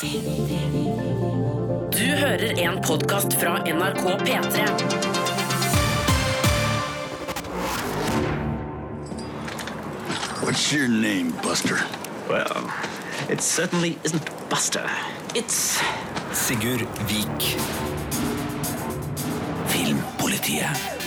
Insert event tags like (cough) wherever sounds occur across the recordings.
Du hører en podkast fra NRK P3. What's your name, Buster? Well, it certainly isn't Buster. It's Sigurd Vik. Filmpolitiet.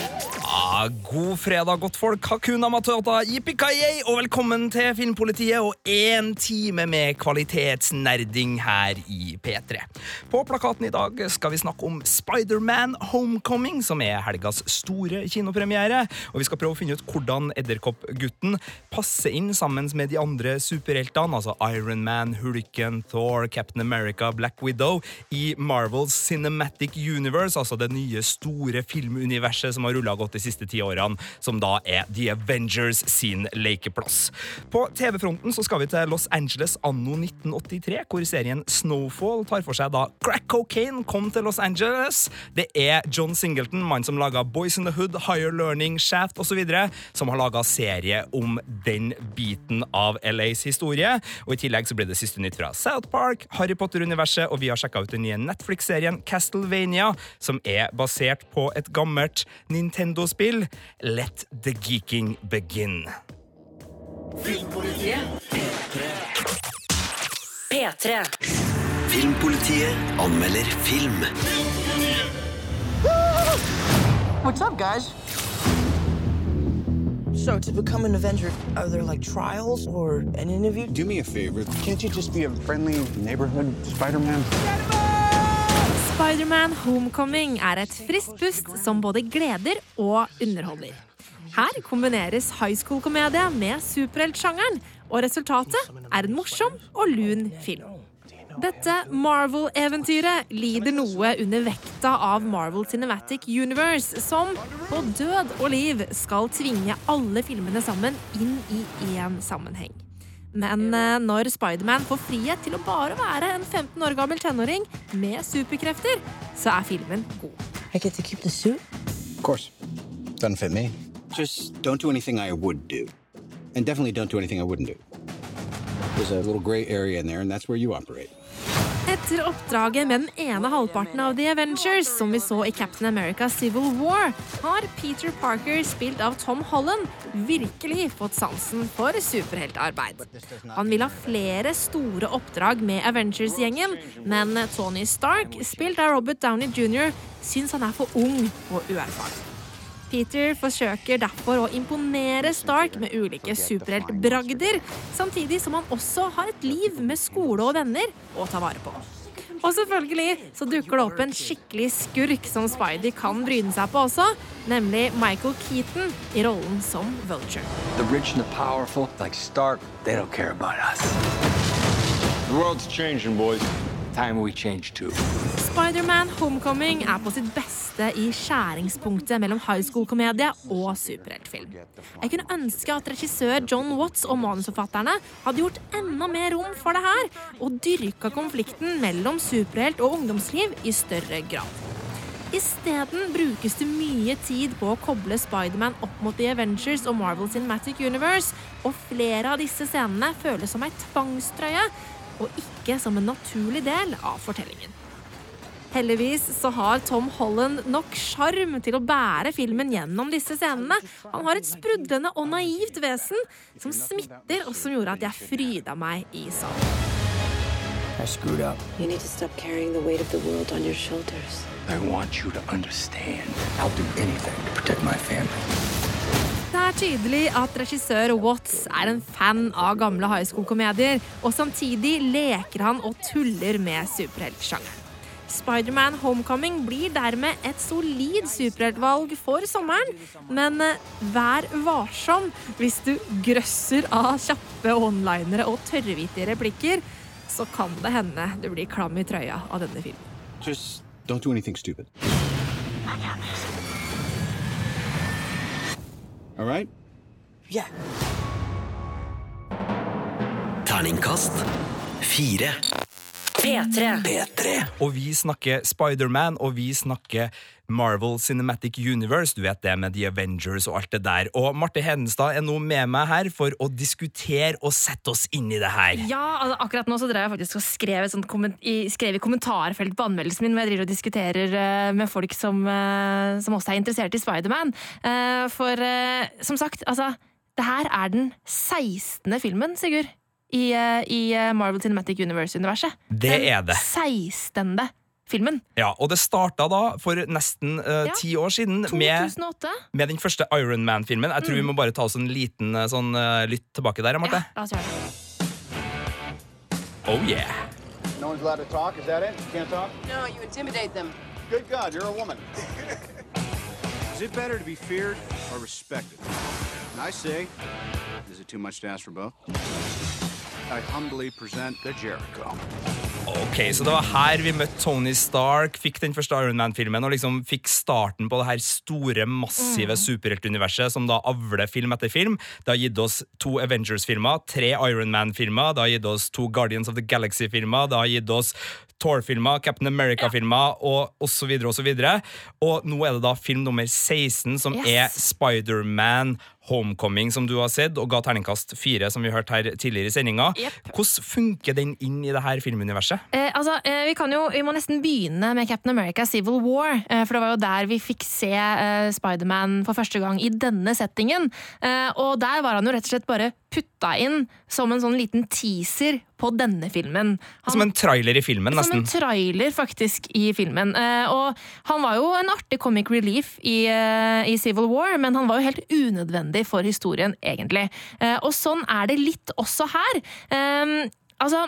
God fredag, godt folk. Hakuna Matata, yippee og velkommen til Filmpolitiet og én time med kvalitetsnerding her i P3. På plakaten i dag skal vi snakke om Spiderman Homecoming, som er helgas store kinopremiere. Og vi skal prøve å finne ut hvordan Edderkoppgutten passer inn sammen med de andre superheltene, altså Iron Man, Hulken, Thor, Captain America, Black Widow, i Marvels Cinematic Universe, altså det nye, store filmuniverset som har rulla godt de siste ti årene, som da er The Avengers sin lekeplass. På TV-fronten så skal vi til Los Angeles anno 1983, hvor serien Snowfall tar for seg da crack cocaine kom til Los Angeles. Det er John Singleton, mann som laga Boys in the Hood, Higher Learning, Shaft osv., som har laga serie om den biten av LAs historie. Og I tillegg så blir det siste nytt fra South Park, Harry Potter-universet, og vi har sjekka ut den nye Netflix-serien Castlevania, som er basert på et gammelt Nintendo-spill. Let the geeking begin. P3. Filmpolitiet anmelder film. What's up, guys? So, to become an Avenger, are there like trials or an interview? Do me a favor. Can't you just be a friendly neighborhood Spider-Man? Spiderman Homecoming er et friskt pust som både gleder og underholder. Her kombineres high school-komedie med superheltsjangeren, og resultatet er en morsom og lun film. Dette Marvel-eventyret lider noe under vekta av Marvel Cinematic Universe, som på død og liv skal tvinge alle filmene sammen inn i én sammenheng. Men eh, når Spiderman får frihet til å bare være en 15 år gammel tenåring med superkrefter, så er filmen god. I get to keep the suit? Of course. Doesn't fit me. Just don't do anything I would do. And definitely don't do anything I wouldn't do. There's a little gray area in there, and that's where you operate. Etter oppdraget med den ene halvparten av The Avengers, som vi så i Captain America Civil War, har Peter Parker, spilt av Tom Holland, virkelig fått sansen for superheltarbeid. Han vil ha flere store oppdrag med Avengers-gjengen, men Tony Stark, spilt av Robert Downey jr., syns han er for ung og uerfaren. Peter forsøker derfor å imponere Stark med ulike superheltbragder, samtidig som han også har et liv med skole og venner å ta vare på. Og selvfølgelig så dukker det opp en skikkelig skurk som Spidey kan bryne seg på også, nemlig Michael Keaton i rollen som Vulture. The rich and the powerful, like Stark, they don't care about us. The world's changing, boys. Time we change too. Spiderman Homecoming er på sitt beste i skjæringspunktet mellom high school-komedie og superheltfilm. Jeg kunne ønske at regissør John Watts og manusforfatterne hadde gjort enda mer rom for det her, og dyrka konflikten mellom superhelt og ungdomsliv i større grad. Isteden brukes det mye tid på å koble Spiderman opp mot The Avengers og Marvel Cinematic Universe, og flere av disse scenene føles som ei tvangstrøye, og ikke som en naturlig del av fortellingen. Heldigvis så har Tom Holland nok sjarm til å bære filmen gjennom disse scenene. Han har et sprudlende og naivt vesen som smitter, og som gjorde at jeg fryda meg i salen. I screwed up. You need to stop carrying the weight of the world on your shoulders. I want you to understand. I'll do anything to protect my family. Det er tydelig at regissør Watts er en fan av gamle high school-komedier, og samtidig leker han og tuller med superheltsjangeren. Spiderman Homecoming blir dermed et solid superheltvalg for sommeren, men eh, vær varsom hvis du grøsser av kjappe onlinere og tørrvittige replikker, så kan det hende du blir klam i trøya av denne filmen. Just don't do anything stupid. All right? Yeah. Terningkast fire. P3. P3. Og vi snakker Spiderman, og vi snakker Marvel Cinematic Universe. Du vet det med The Avengers og alt det der. Og Marte Hedenstad er nå med meg her for å diskutere og sette oss inn i det her. Ja, altså akkurat nå så drev jeg faktisk og skrev, et sånt komment i, skrev i kommentarfelt på anmeldelsen min hvor jeg driver og diskuterer uh, med folk som, uh, som også er interessert i Spiderman. Uh, for uh, som sagt, altså Det her er den 16. filmen, Sigurd, i, uh, i Marvel Cinematic Universe-universet. Det er det. 16. filmen. Ja, Og det starta da for nesten eh, Ja. ti år siden med, 2008. med den første Iron Man-filmen. Jeg tror vi Mm. må bare ta oss en liten eh, sånn uh, lytt tilbake der, Marte. La oss gjøre det. Oh yeah. No one's allowed to talk, is that it? You can't talk? No, you intimidate them. Good God, you're a woman. (laughs) is it better to be feared or respected? And I say, is it too much to ask for both? I humbly present the Jericho. Ok, Så det var her vi møtte Tony Stark, fikk den første Iron Man-filmen og liksom fikk starten på det her store, massive Mm. superheltuniverset som da avler film etter film. Det har gitt oss to Avengers-filmer, tre Iron Man-filmer, det har gitt oss to Guardians of the Galaxy-filmer, det har gitt oss Thor-filmer, Captain America-filmer og osv. Og, så videre. og nå er det da film nummer 16, som Yes. er Spider-Man Homecoming, som du har sett, og ga terningkast fire, som vi hørte her tidligere i sendinga. Yep. Hvordan funker den inn i det her filmuniverset? Eh, altså, eh, vi, kan jo, vi må nesten begynne med Captain America Civil War. Eh, for det var jo der vi fikk se eh, Spiderman for første gang i denne settingen. Eh, og der var han jo rett og slett bare putta inn som en sånn liten teaser på denne filmen. Han, Som en trailer i filmen, nesten. som en trailer, faktisk, i filmen. Eh, og han var jo en artig comic relief i, eh, i Civil War, men han var jo helt unødvendig for historien, egentlig. Eh, og sånn er det litt også her. Eh, altså,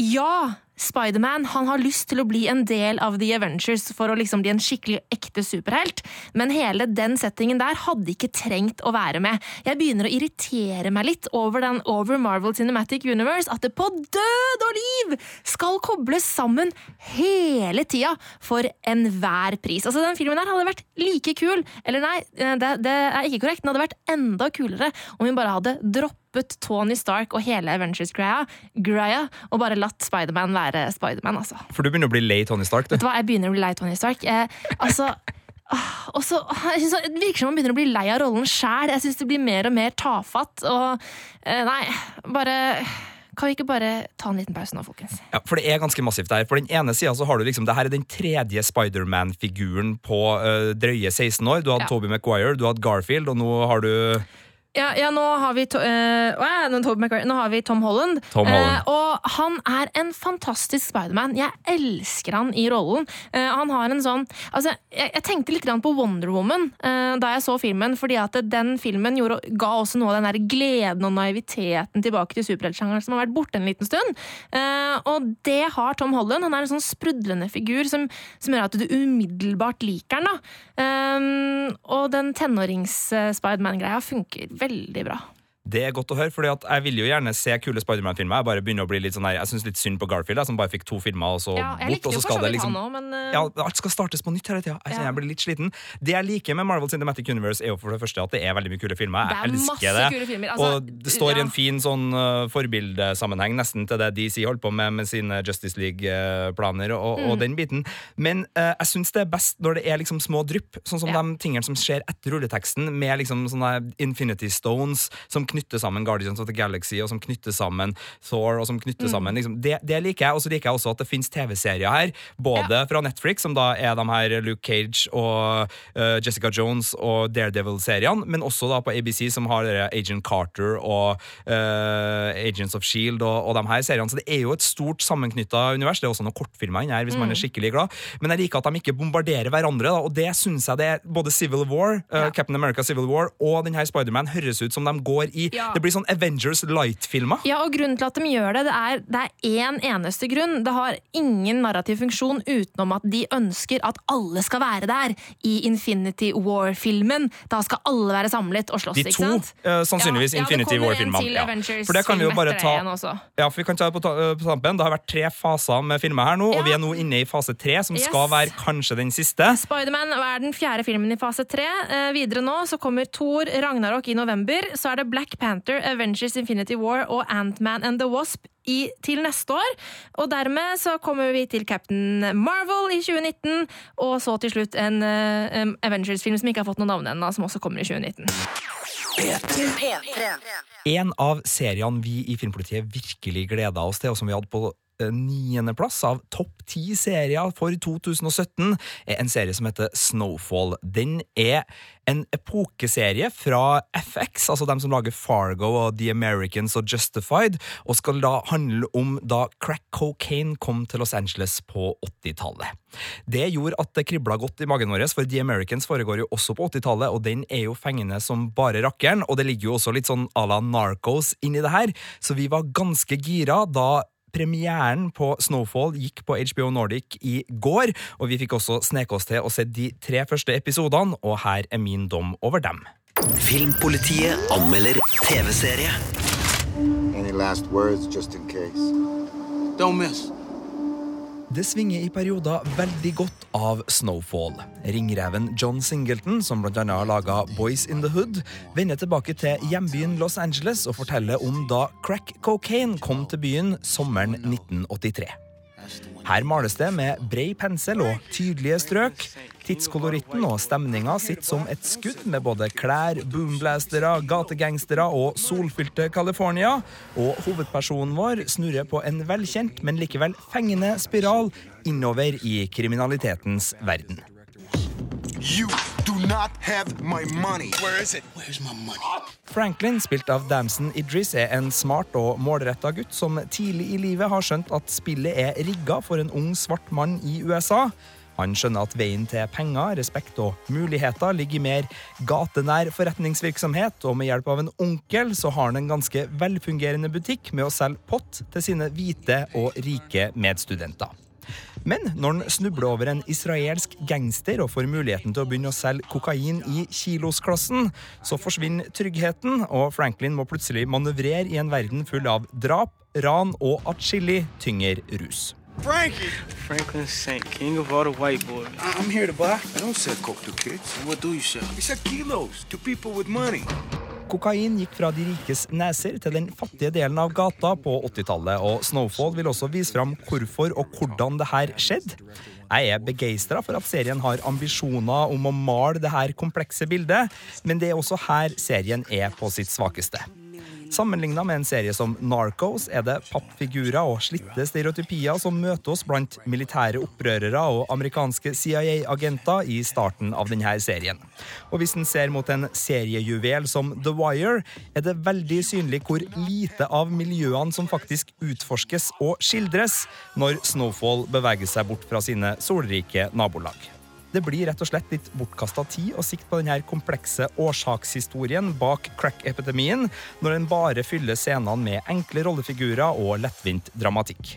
ja, Spiderman har lyst til å bli en del av The Avengers for å liksom bli en skikkelig ekte superhelt, men hele den settingen der hadde ikke trengt å være med. Jeg begynner å irritere meg litt over, den, over Marvel Cinematic Universe, at det på død og liv skal kobles sammen hele tida for enhver pris. Altså, den filmen der hadde vært like kul, eller nei, det, det er ikke korrekt, den hadde vært enda kulere om vi bare hadde droppet Tony Stark og hele Avengers-greia greia, og bare latt Spiderman være Spiderman, altså. For du begynner å bli lei Tony Stark, du. Vet du hva, jeg begynner å bli lei Tony Stark. Eh, altså og så, jeg synes Det virker som man begynner å bli lei av rollen sjæl. Jeg syns det blir mer og mer tafatt. Og eh, nei, bare Kan vi ikke bare ta en liten pause nå, folkens? Ja, for det er ganske massivt der. For den ene sida så har du liksom Det her er den tredje Spiderman-figuren på øh, drøye 16 år. Du hadde Ja. Toby Maguire, du hadde Garfield, og nå har du Ja, ja nå har vi to, uh, nå, har vi Tom Holland. Tom Holland. Uh, og han er en fantastisk Spiderman. Jeg elsker han i rollen. Uh, han har en sånn Altså, jeg, jeg tenkte litt på Wonder Woman da jeg så filmen, fordi at den filmen gjorde, ga også noe av den der gleden og naiviteten tilbake til superheltsjangeren som har vært borte en liten stund. Og det har Tom Holland. Han er en sånn sprudlende figur som, som gjør at du umiddelbart liker han. og den tenårings-Spiderman-greia funker veldig bra. Det er godt å høre, fordi at jeg vil jo gjerne se kule Spiderman-filmer. Jeg bare begynner å bli litt sånn her, jeg synes litt synd på Garfield, jeg, som bare fikk to filmer, og så Ja, jeg bort. Og så for skal det liksom også, men uh... ja, Alt skal startes på nytt hele tida. Jeg, Ja. jeg blir litt sliten. Det jeg liker med Marvel Cinematic Universe, er jo for det første at det er veldig mye kule filmer. Det Jeg er elsker det. kule filmer. Altså, og det står i en fin sånn uh, forbildesammenheng nesten til det DC holder på med med sine Justice League-planer og, Mm. og den biten. Men uh, jeg syns det er best når det er liksom små drypp, sånn som Ja. de tingene som skjer etter rulleteksten, med liksom sånne Infinity Stones som knytter sammen Guardians of the Galaxy, og som knytter sammen Thor, og som knytter Mm. sammen liksom, det, det liker jeg. Og så liker jeg også at det finnes TV-serier her, både fra Netflix, som da er de her Luke Cage og uh, Jessica Jones og Daredevil-seriene, men også da på ABC, som har Agent Carter og uh, Agents of Shield og, og de her seriene. Så det er jo et stort sammenknytta univers. Det er også noen kortfilmer inni her, hvis man Mm. er skikkelig glad. Men jeg liker at de ikke bombarderer hverandre, da, og det syns jeg det er både Civil War, uh, Captain America Civil War og denne Spiderman høres ut som de går i Ja. Det blir sånn Avengers Light-filmer. Ja, og grunnen til at de gjør det, det er, det er én eneste grunn. Det har ingen narrativ funksjon utenom at de ønsker at alle skal være der i Infinity War-filmen. Da skal alle være samlet og slåss, De to, eh, sannsynligvis ja, Infinity War-filmene. Ja. For det kan vi jo bare ta-. Ja, for vi kan ta det på, eh, på tampen. Det har vært tre faser med filmer her nå, og vi er nå inne i fase tre, som Yes. skal være kanskje den siste. Spiderman er den fjerde filmen i fase tre. Eh, videre nå så kommer Thor Ragnarok i november. Så er det Black Black Panther, Avengers Infinity War og Ant-Man and the Wasp i, til neste år. Og dermed så kommer vi til Captain Marvel i 2019, og så til slutt en uh, Avengers-film som ikke har fått noe navn ennå, som også kommer i 2019. En av seriene vi i Filmpolitiet virkelig gleda oss til, og som vi hadde på niendeplass av topp ti serier for 2017, er en serie som heter Snowfall. Den er en epokeserie fra FX, altså dem som lager Fargo og The Americans og Justified, og skal da handle om da crack cocaine kom til Los Angeles på 80-tallet. Det gjorde at det kribla godt i magen vår, for The Americans foregår jo også på 80-tallet, og den er jo fengende som bare rakkeren, og det ligger jo også litt sånn à la Narcos inni det her, så vi var ganske gira da Premieren på Snowfall gikk på HBO Nordic i går, og vi fikk også sneke oss til å se de tre første episodene, og her er min dom over dem. Filmpolitiet anmelder TV-serie. Any last words, just in case? Don't miss. Det svinger i perioder veldig godt av Snowfall. Ringreven John Singleton, som annet har laga Boys in the Hood, vender tilbake til hjembyen Los Angeles og forteller om da crack cocaine kom til byen sommeren 1983. Her males det med brei pensel og tydelige strøk. Tidskoloritten og stemninga sitter som et skudd med både klær, boomblastere, gategangstere og solfylte California. Og hovedpersonen vår snurrer på en velkjent, men likevel fengende spiral innover i kriminalitetens verden. You do not have my money. Where is it? Where's my money? Franklin, spilt av Damson Idris, er en smart og målretta gutt som tidlig i livet har skjønt at spillet er rigga for en ung, svart mann i USA. Han skjønner at veien til penger, respekt og muligheter ligger i mer gatenær forretningsvirksomhet, og med hjelp av en onkel så har han en ganske velfungerende butikk med å selge pott til sine hvite og rike medstudenter. Men når han snubler over en israelsk gangster og får muligheten til å begynne å selge kokain i kilosklassen, så forsvinner tryggheten, og Franklin må plutselig manøvrere i en verden full av drap, ran og atskillig tyngre rus. Frankie! Franklin Saint, king of all the white boys. I'm here to buy. I don't sell coke to kids. What do you sell? We sell kilos to people with money. Kokain gikk fra de rikes neser til den fattige delen av gata på 80-tallet, og Snowfall vil også vise fram hvorfor og hvordan det her skjedde. Jeg er begeistra for at serien har ambisjoner om å male det her komplekse bildet, men det er også her serien er på sitt svakeste. Sammenligna med en serie som Narcos er det pappfigurer og slitte stereotypier som møter oss blant militære opprørere og amerikanske CIA-agenter i starten av denne serien. Og hvis en ser mot en seriejuvel som The Wire, er det veldig synlig hvor lite av miljøene som faktisk utforskes og skildres når Snowfall beveger seg bort fra sine solrike nabolag. Det blir rett og slett litt bortkasta tid å sikte på denne komplekse årsakshistorien bak crack-epidemien, når en bare fyller scenene med enkle rollefigurer og lettvint dramatikk.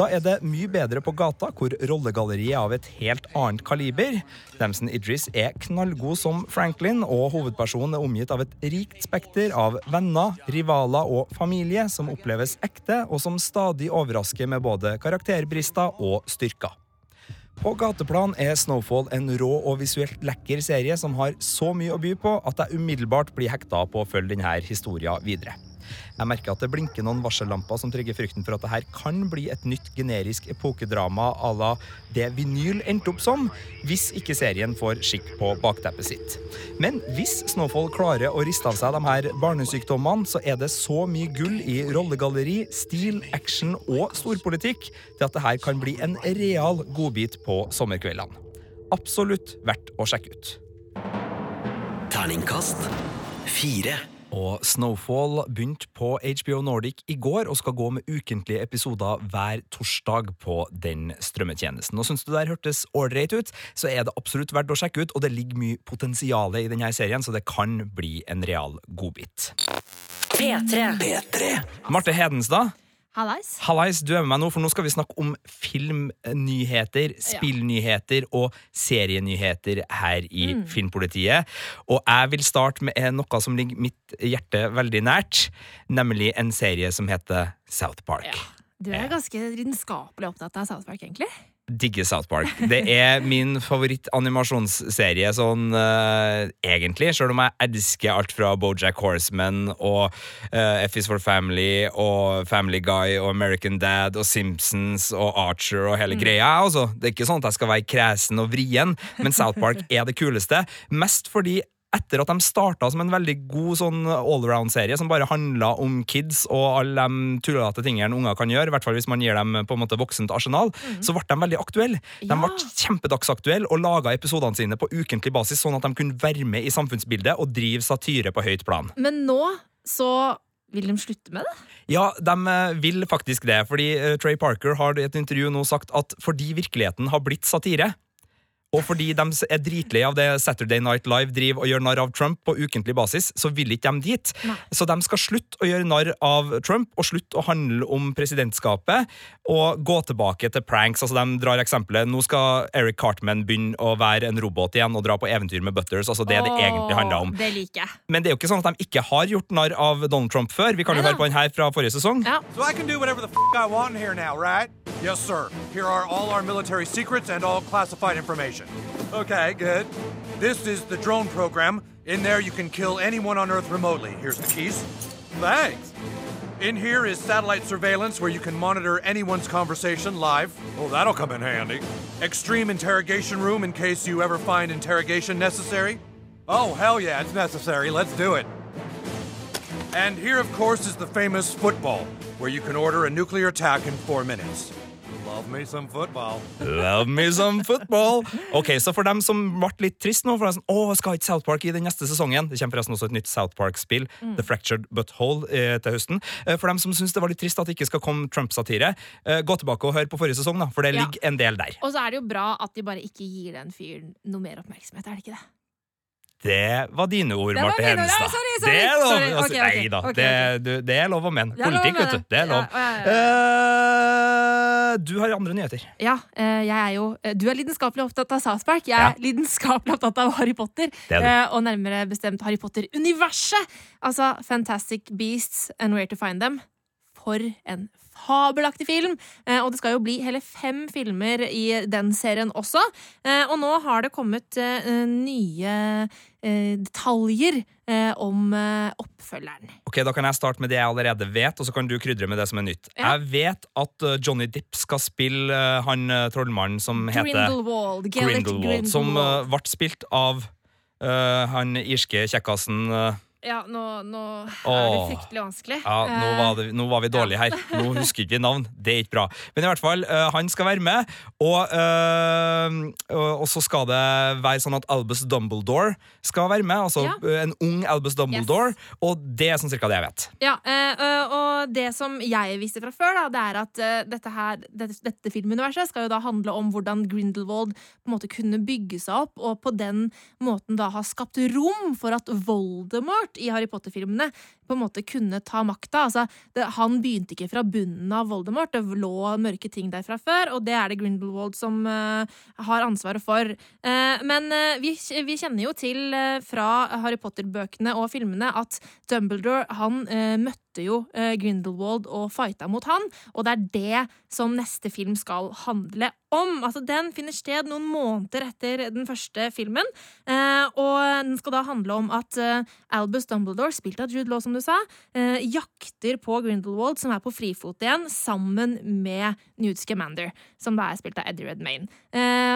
Da er det mye bedre på gata, hvor rollegalleriet er av et helt annet kaliber. Damson Idris er knallgod som Franklin, og hovedpersonen er omgitt av et rikt spekter av venner, rivaler og familie som oppleves ekte, og som stadig overrasker med både karakterbrister og styrker. På gateplan er Snowfall en rå og visuelt lekker serie som har så mye å by på at jeg umiddelbart blir hekta på å følge denne historien videre. Jeg merker at det blinker noen varsellamper som trygger frykten for at dette kan bli et nytt generisk epokedrama à la det vinyl endte opp som, hvis ikke serien får skikk på bakteppet sitt. Men hvis Snowfall klarer å riste av seg de her barnesykdommene, så er det så mye gull i rollegalleri, stil, action og storpolitikk til at det her kan bli en real godbit på sommerkveldene. Absolutt verdt å sjekke ut. Terningkast fire. Og Snowfall begynte på HBO Nordic i går og skal gå med ukentlige episoder hver torsdag på den strømmetjenesten. Og Syns du det der hørtes ålreit ut, så er det absolutt verdt å sjekke ut, og det ligger mye potensial i denne serien, så det kan bli en real godbit. P3. Marte Hedenstad, Hallais. hallais, du er med meg nå, for nå skal vi snakke om filmnyheter, spillnyheter og serienyheter her i Mm. Filmpolitiet. Og jeg vil starte med noe som ligger mitt hjerte veldig nært, nemlig en serie som heter South Park. Du er ganske lidenskapelig opptatt av South Park, egentlig. Digger South Park. Det er min favorittanimasjonsserie sånn uh, egentlig, selv om jeg elsker alt fra Bojack Horseman og uh, F is for Family og Family Guy og American Dad og Simpsons og Archer og hele greia. Altså. Det er ikke sånn at jeg skal være kresen og vrien, men South Park er det kuleste. Mest fordi etter at de starta som en veldig god sånn allround-serie som bare handla om kids og alle de tullete tingene unger kan gjøre, i hvert fall hvis man gir dem på en måte voksent arsenal, så ble de veldig aktuelle. De Ja. ble kjempedagsaktuelle og laga episodene sine på ukentlig basis, sånn at de kunne være med i samfunnsbildet og drive satire på høyt plan. Men nå så vil de slutte med det? Ja, de eh, vil faktisk det, fordi eh, Trey Parker har i et intervju nå sagt at fordi virkeligheten har blitt satire, og fordi de er dritlei av det Saturday Night Live driver og gjør narr av Trump på ukentlig basis, så vil ikke de dit. Så de skal slutte å gjøre narr av Trump og slutte å handle om presidentskapet og gå tilbake til pranks. Altså De drar eksempelet nå skal Eric Cartman begynne å være en robot igjen og dra på eventyr med Butters. Altså det det egentlig handler om. Det liker jeg. Men det er jo ikke sånn at de ikke har gjort narr av Donald Trump før. Vi kan jo høre på den her fra forrige sesong. So I can do whatever the f I want here now, right? Yes, sir. Here are all our military secrets and all classified information. Okay, good. This is the drone program. In there, you can kill anyone on Earth remotely. Here's the keys. Thanks. In here is satellite surveillance where you can monitor anyone's conversation live. Oh, that'll come in handy. Extreme interrogation room in case you ever find interrogation necessary. Oh, hell yeah, it's necessary. Let's do it. And here, of course, is the famous football, where you can order a nuclear attack in four minutes. Love me some football. Love me some football. Ok, Så for dem som ble litt trist nå, for de er sånn, Åh, skal ikke South Park i den neste sesongen Det kommer forresten også et nytt South Park-spill, Mm. The Fractured Butthole, eh, til høsten. Eh, For dem som syns det var litt trist at det ikke skal komme Trump-satire, eh, gå tilbake og hør på forrige sesong, da, for det Ja. ligger en del der. Og så er det jo bra at de bare ikke gir den fyren noe mer oppmerksomhet, er det ikke det? Det var dine ord, Marte. Ja, sorry, sorry, Det er lov. sorry. Okay, Ok, ok, Nei da, okay, det, du, det er lov å mene. Politikk, vet du. Det er lov. Ja, ja, ja, Eh, du har andre nyheter. Ja, eh, jeg er jo eh, Du er lidenskapelig opptatt av South Park. Jeg er lidenskapelig opptatt av Harry Potter. Og nærmere bestemt Harry Potter-universet. Altså Fantastic Beasts and Where to Find Them. For en fabelaktig film! Eh, Og det skal jo bli hele fem filmer i den serien også. Eh, Og nå har det kommet eh, nye detaljer om oppfølgeren. Ok, Da kan jeg starte med det jeg allerede vet, og så kan du krydre med det som er nytt. Ja. Jeg vet at Johnny Dipp skal spille han trollmannen som heter Grindelwald. Gellert Grindelwald, som ble spilt av uh, han irske kjekkasen uh, Ja, nå, nå er det fryktelig vanskelig. Ja, nå Eh, var, det, nå var vi dårlige her. Nå husker ikke vi navn. Det er ikke bra. Men i hvert fall, uh, han skal være med. Og, uh, og så skal det være sånn at Albus Dumbledore skal være med. Altså Ja. uh, en ung Albus Dumbledore. Og det er sånn cirka det jeg vet. Ja, eh, eh, og det som jeg visste fra før, da, det er at eh, dette, her, dette, dette filmuniverset skal jo da handle om hvordan Grindelwald på en måte kunne bygge seg opp, og på den måten da ha skapt rom for at Voldemort i Harry Potter-filmene på en måte kunne ta makta. Altså, han begynte ikke fra bunnen av Voldemort, det lå mørke ting der fra før, og det er det Grindelwald som uh, har ansvaret for. Uh, men uh, vi, vi kjenner jo til fra Harry Potter-bøkene og filmene at Dumbledore han eh, møtte jo eh, Grindelwald og fighta mot han, og det er det som neste film skal handle om. Altså, den finner sted noen måneder etter den første filmen, eh, og den skal da handle om at eh, Albus Dumbledore, spilt av Jude Law, som du sa, jakter på Grindelwald, som er på frifot igjen, sammen med Newt Scamander, som da er spilt av Eddie Redmayne.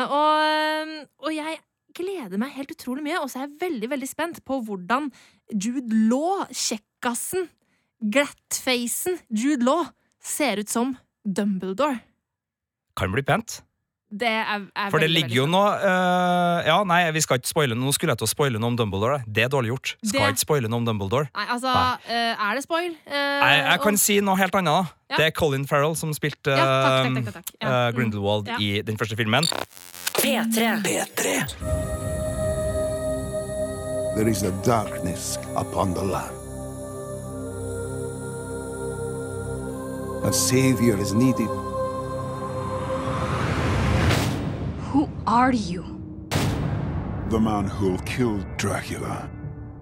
Og, og jeg gleder meg helt utrolig mye, og så er jeg veldig, veldig spent på hvordan Jude Law, kjekkasen, glattfacen Jude Law, ser ut som Dumbledore. Kan bli pent. Det er, er For det veldig, ligger jo noe uh, Ja, nei, vi skal ikke spoile noe. Nå skulle jeg til å spoile noe om Dumbledore. Det er dårlig gjort. Skal Det- ikke spoile noe om Dumbledore. Nei, altså, eh, er det spoil? Uh, Jeg, jeg kan og- si noe helt annet. Ja. Det er Colin Farrell som spilte Ja, takk, takk, takk. Ja. Grindelwald Mm. I den første filmen. P3. There is a darkness upon the land. A savior is needed. Who are you? The man who'll kill Dracula.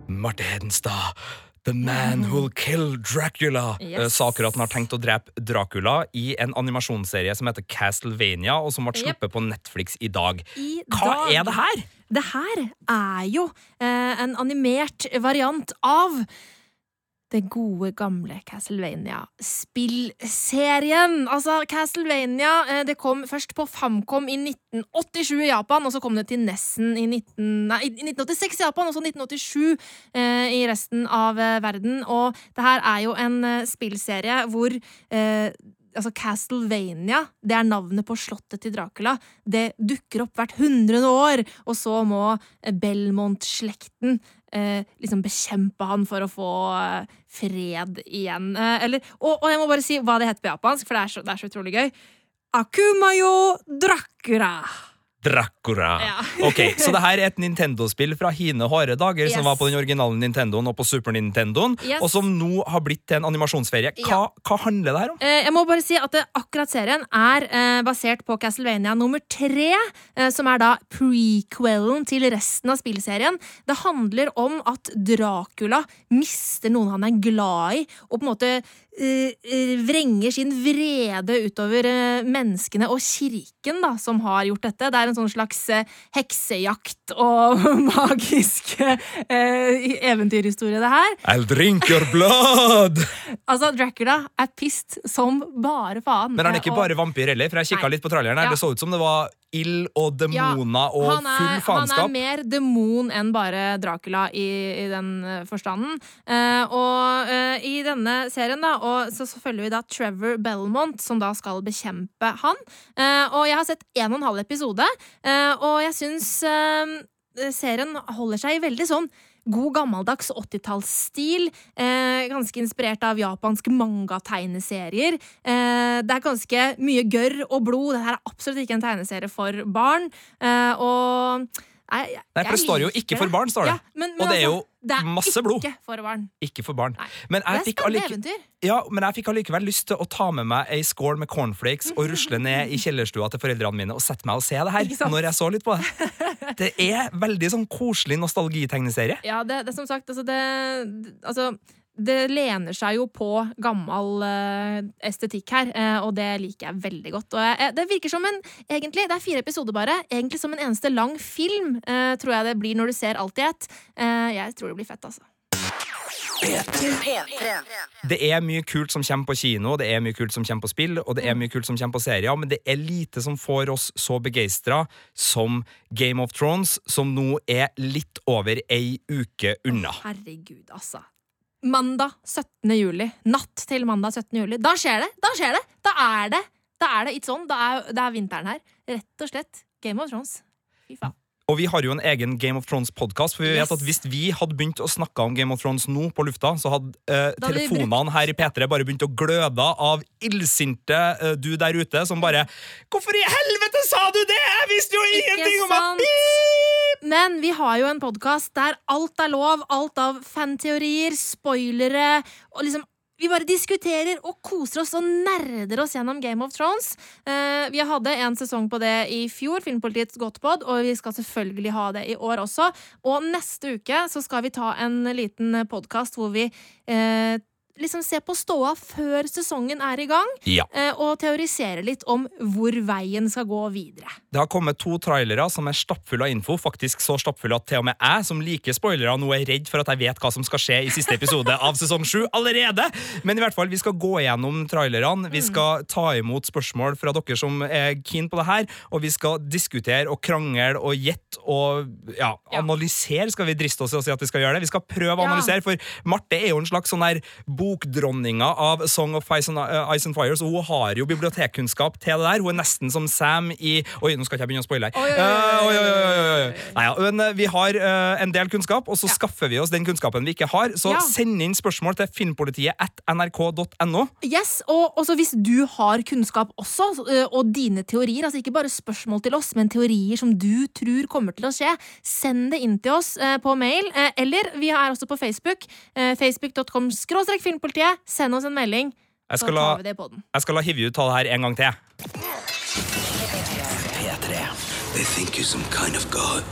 Marte Hedenstad, The man who'll kill Dracula, Yes. eh, sa akkurat han har tenkt å drepe Dracula i en animasjonsserie som heter Castlevania, og som ble sluppet sluppet på Netflix i dag. I Hva dag- er det her? Det her er jo eh, en animert variant av det gode, gamle Castlevania-spillserien. Altså, Castlevania eh, det kom først på Famcom i 1987 i Japan, og så kom det til Nessen i, 19, nei, i 1986 i Japan, og så 1987 eh, i resten av eh, verden. Og det her er jo en eh, spillserie hvor eh, altså Castlevania, det er navnet på slottet til Dracula. Det dukker opp hvert hundrede år, og så må Belmont-slekten eh, liksom bekjempe han for å få eh, fred igjen. Eh, eller, og, og jeg må bare si hva det heter på japansk, for det er så, det er så utrolig gøy. Akumayo Dracula. Dracula. Ja. (laughs) ok, Så det her er et Nintendo-spill fra hine hårde dager, som var på den originale Nintendoen og på Super Nintendoen, Yes. og som nå har blitt til en animasjonsferie. Hva, hva handler det her om? Eh, jeg må bare si at akkurat serien er eh, basert på Castlevania nummer tre, eh, som er da prequelen til resten av spillserien. Det handler om at Dracula mister noen han er glad i, og på en måte vrenger sin vrede utover eh, menneskene og kirken da, som har gjort dette. Det er en sånn slags eh, heksejakt og (laughs) magisk eh, eventyrhistorie, det her. I'll drink your blood! (laughs) Altså, Dracula er pissed som bare faen. Men han er ikke Eh, bare vampyr heller, for jeg kikka litt på traileren. her Ja. Det så ut som det var ild og demoner og full er, full Han er mer demon enn bare Dracula i, i den eh, forstanden. Uh, og uh, i denne serien da, og så, så følger vi da Trevor Belmont, som da skal bekjempe han. Uh, og jeg har sett en og en halv episode, og jeg syns serien holder seg veldig sånn God gammeldags 80-tallsstil. Eh, ganske inspirert av japanske manga-tegneserier. Eh, det er ganske mye gørr og blod. Dette er absolutt ikke en tegneserie for barn. Eh, og Nei, jeg, Nei, for det står jo 'ikke for barn', står det. Ja, men, men Og det er altså, jo det er masse blod. Ikke for barn. Ikke for barn. Men jeg fikk allike- Ja, men jeg fikk allikevel lyst til å ta med meg ei skål med cornflakes og rusle ned i kjellerstua til foreldrene mine og sette meg og se det her. Når jeg så litt på det. Det er veldig sånn koselig nostalgitegneserie. Ja, det, det er som sagt, altså det, altså det lener seg jo på gammel eh, estetikk her, eh, og det liker jeg veldig godt. Og det virker som en egentlig, Det er fire episoder bare. Egentlig som en eneste lang film, eh, tror jeg det blir når du ser alt i ett. Jeg tror det blir fett, altså. Det er mye kult som kommer på kino, det er mye kult som kommer på spill, og det er mye kult som kommer på serier, men det er lite som får oss så begeistra som Game of Thrones, som nå er litt over ei uke unna. Herregud, altså. Mandag 17. juli. Natt til mandag 17. juli. Da skjer det! Da skjer det! Da er det Da er det It's on. Da er, da er vinteren her. Rett og slett Game of Thrones. Fy faen. Og vi har jo en egen Game of Thrones-podkast, for vi Yes. at hvis vi hadde begynt å snakke om Game of Thrones nå på lufta, så hadde eh, telefonene her i P3 bare begynt å gløde av illsinte eh, du der ute som bare 'Hvorfor i helvete sa du det?! Jeg visste jo ingenting om at Men vi har jo en podkast der alt er lov. Alt av fanteorier, spoilere og liksom vi bare diskuterer og koser oss og nerder oss gjennom Game of Thrones. Eh, vi hadde en sesong på det i fjor, Filmpolitiets Godtpod, og vi skal selvfølgelig ha det i år også. Og neste uke så skal vi ta en liten podkast hvor vi eh, liksom se på ståa før sesongen er i gang, Ja. eh, og teorisere litt om hvor veien skal gå videre. Det har kommet to trailere som er stappfulle av info, faktisk så stappfulle at til og med jeg, som liker spoilere, nå er redd for at jeg vet hva som skal skje i siste episode av sesong sju allerede. Men i hvert fall, vi skal gå gjennom trailerne, vi skal ta imot spørsmål fra dere som er keen på det her, og vi skal diskutere og krangle og gjette og ja, analysere, skal vi driste oss til å si at vi skal gjøre det. Vi skal prøve å analysere, for Marte er jo en slags sånn her bokdronninga av Song of Ice and, uh, Ice and Fire, så hun har jo bibliotekkunnskap til det der. Hun er nesten som Sam i Oi, nå skal ikke jeg begynne å spoile her. Eh. Nei, ja, men eh, vi har eh, en del kunnskap, og så skaffer vi oss den kunnskapen vi ikke har. Så Ja. send inn spørsmål til filmpolitiet at nrk.no. Yes, og også hvis du har kunnskap også, og dine teorier, altså ikke bare spørsmål til oss, men teorier som du tror kommer til å skje, send det inn til oss på mail, eller vi er også på Facebook, facebook.com skråstrek filmpolitiet, send oss en melding, Jeg skal la, tar vi det på den. jeg skal la Hivju ta det her en gang til. They think you're some kind of god.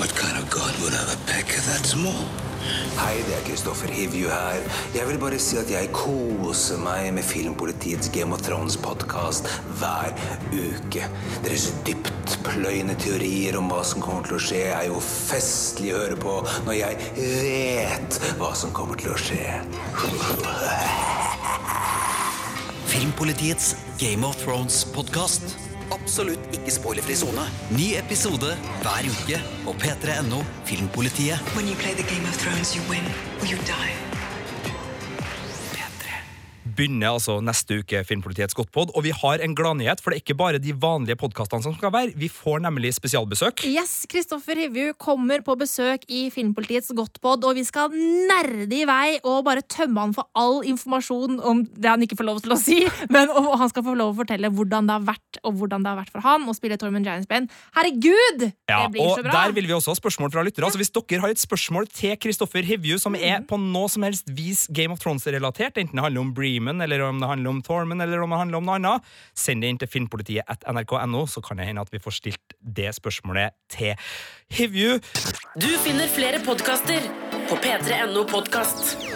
What kind of god would have a pecker that small? Hei, det er Kristoffer Hivju her. Jeg vil bare si at jeg koser meg med Filmpolitiets Game of Thrones-podkast hver uke. Deres dyptpløyende teorier om hva som kommer til å skje, er jo festlig å høre på når jeg vet hva som kommer til å skje. Filmpolitiets Game of Thrones-podkast. Absolutt ikke spoilerfri sone. Ny episode hver uke på p3.no Filmpolitiet. When you play the Game of Thrones, you win or you die. Begynner altså neste uke Filmpolitiets Godtpod, og vi har en gladnyhet, for det er ikke bare de vanlige podkastene som skal være. Vi får nemlig spesialbesøk. Yes, Kristoffer Hivju kommer på besøk i Filmpolitiets Godtpod, og vi skal nerde i vei og bare tømme han for all informasjon om det han ikke får lov til å si, (laughs) men han skal få lov å fortelle hvordan det har vært, og hvordan det har vært for han å spille Tormund Giants-Ben. Herregud! Ja, det blir og så bra! Der vil vi også ha spørsmål fra lyttere. Altså, hvis dere har et spørsmål til Kristoffer Hivju som er på noe som helst vis Game of Thrones-relatert, enten det handler om Bremen, eller om det handler om Thorman, eller om det handler om noe annet, send det inn til finnpolitiet at nrk.no, så kan det hende at vi får stilt det spørsmålet til Hivju. Du finner flere podkaster på p3.no podkast.